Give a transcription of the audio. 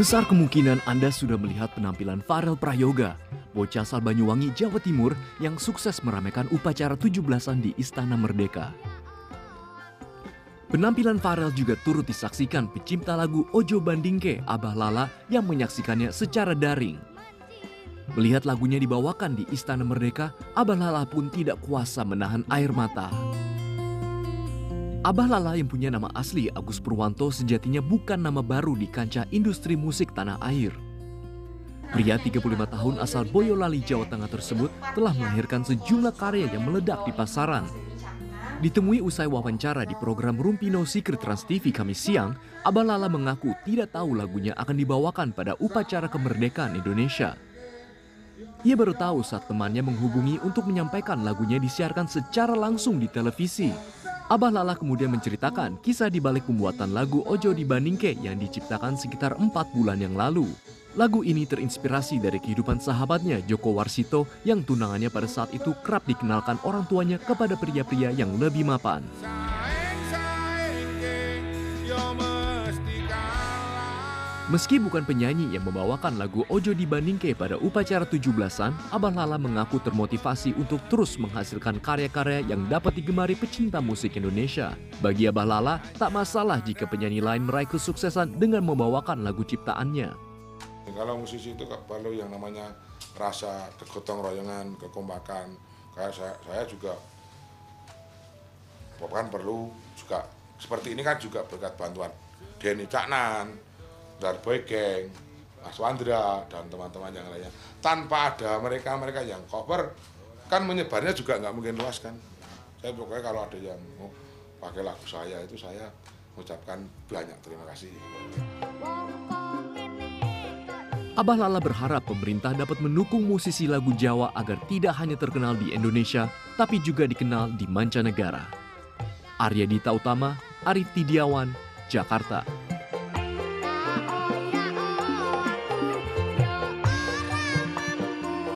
Besar kemungkinan Anda sudah melihat penampilan Farel Prayoga, bocah asal Banyuwangi, Jawa Timur yang sukses meramaikan upacara 17-an di Istana Merdeka. Penampilan Farel juga turut disaksikan pencipta lagu Ojo Bandingke, Abah Lala yang menyaksikannya secara daring. Melihat lagunya dibawakan di Istana Merdeka, Abah Lala pun tidak kuasa menahan air mata. Abah Lala yang punya nama asli Agus Purwanto sejatinya bukan nama baru di kancah industri musik tanah air. Pria 35 tahun asal Boyolali, Jawa Tengah tersebut telah melahirkan sejumlah karya yang meledak di pasaran. Ditemui usai wawancara di program Rumpino Secret Trans TV Kamis siang, Abah Lala mengaku tidak tahu lagunya akan dibawakan pada upacara kemerdekaan Indonesia. Ia baru tahu saat temannya menghubungi untuk menyampaikan lagunya disiarkan secara langsung di televisi. Abah Lala kemudian menceritakan kisah di balik pembuatan lagu Ojo di Bandingke yang diciptakan sekitar empat bulan yang lalu. Lagu ini terinspirasi dari kehidupan sahabatnya Joko Warsito yang tunangannya pada saat itu kerap dikenalkan orang tuanya kepada pria-pria yang lebih mapan. Meski bukan penyanyi yang membawakan lagu Ojo di Bandingke pada upacara 17-an, Abah Lala mengaku termotivasi untuk terus menghasilkan karya-karya yang dapat digemari pecinta musik Indonesia. Bagi Abah Lala, tak masalah jika penyanyi lain meraih kesuksesan dengan membawakan lagu ciptaannya. Kalau musisi itu perlu yang namanya rasa kegotong royongan, kekompakan. Kayak saya, saya juga kan perlu juga seperti ini kan juga berkat bantuan Denny Caknan, Darboy Gang, Mas Wandra dan teman-teman yang lainnya. Tanpa ada mereka-mereka yang cover, kan menyebarnya juga nggak mungkin luas kan. Saya pokoknya kalau ada yang mau pakai lagu saya itu saya mengucapkan banyak terima kasih. Abah Lala berharap pemerintah dapat mendukung musisi lagu Jawa agar tidak hanya terkenal di Indonesia, tapi juga dikenal di mancanegara. Arya Dita Utama, Arif Tidiawan, Jakarta.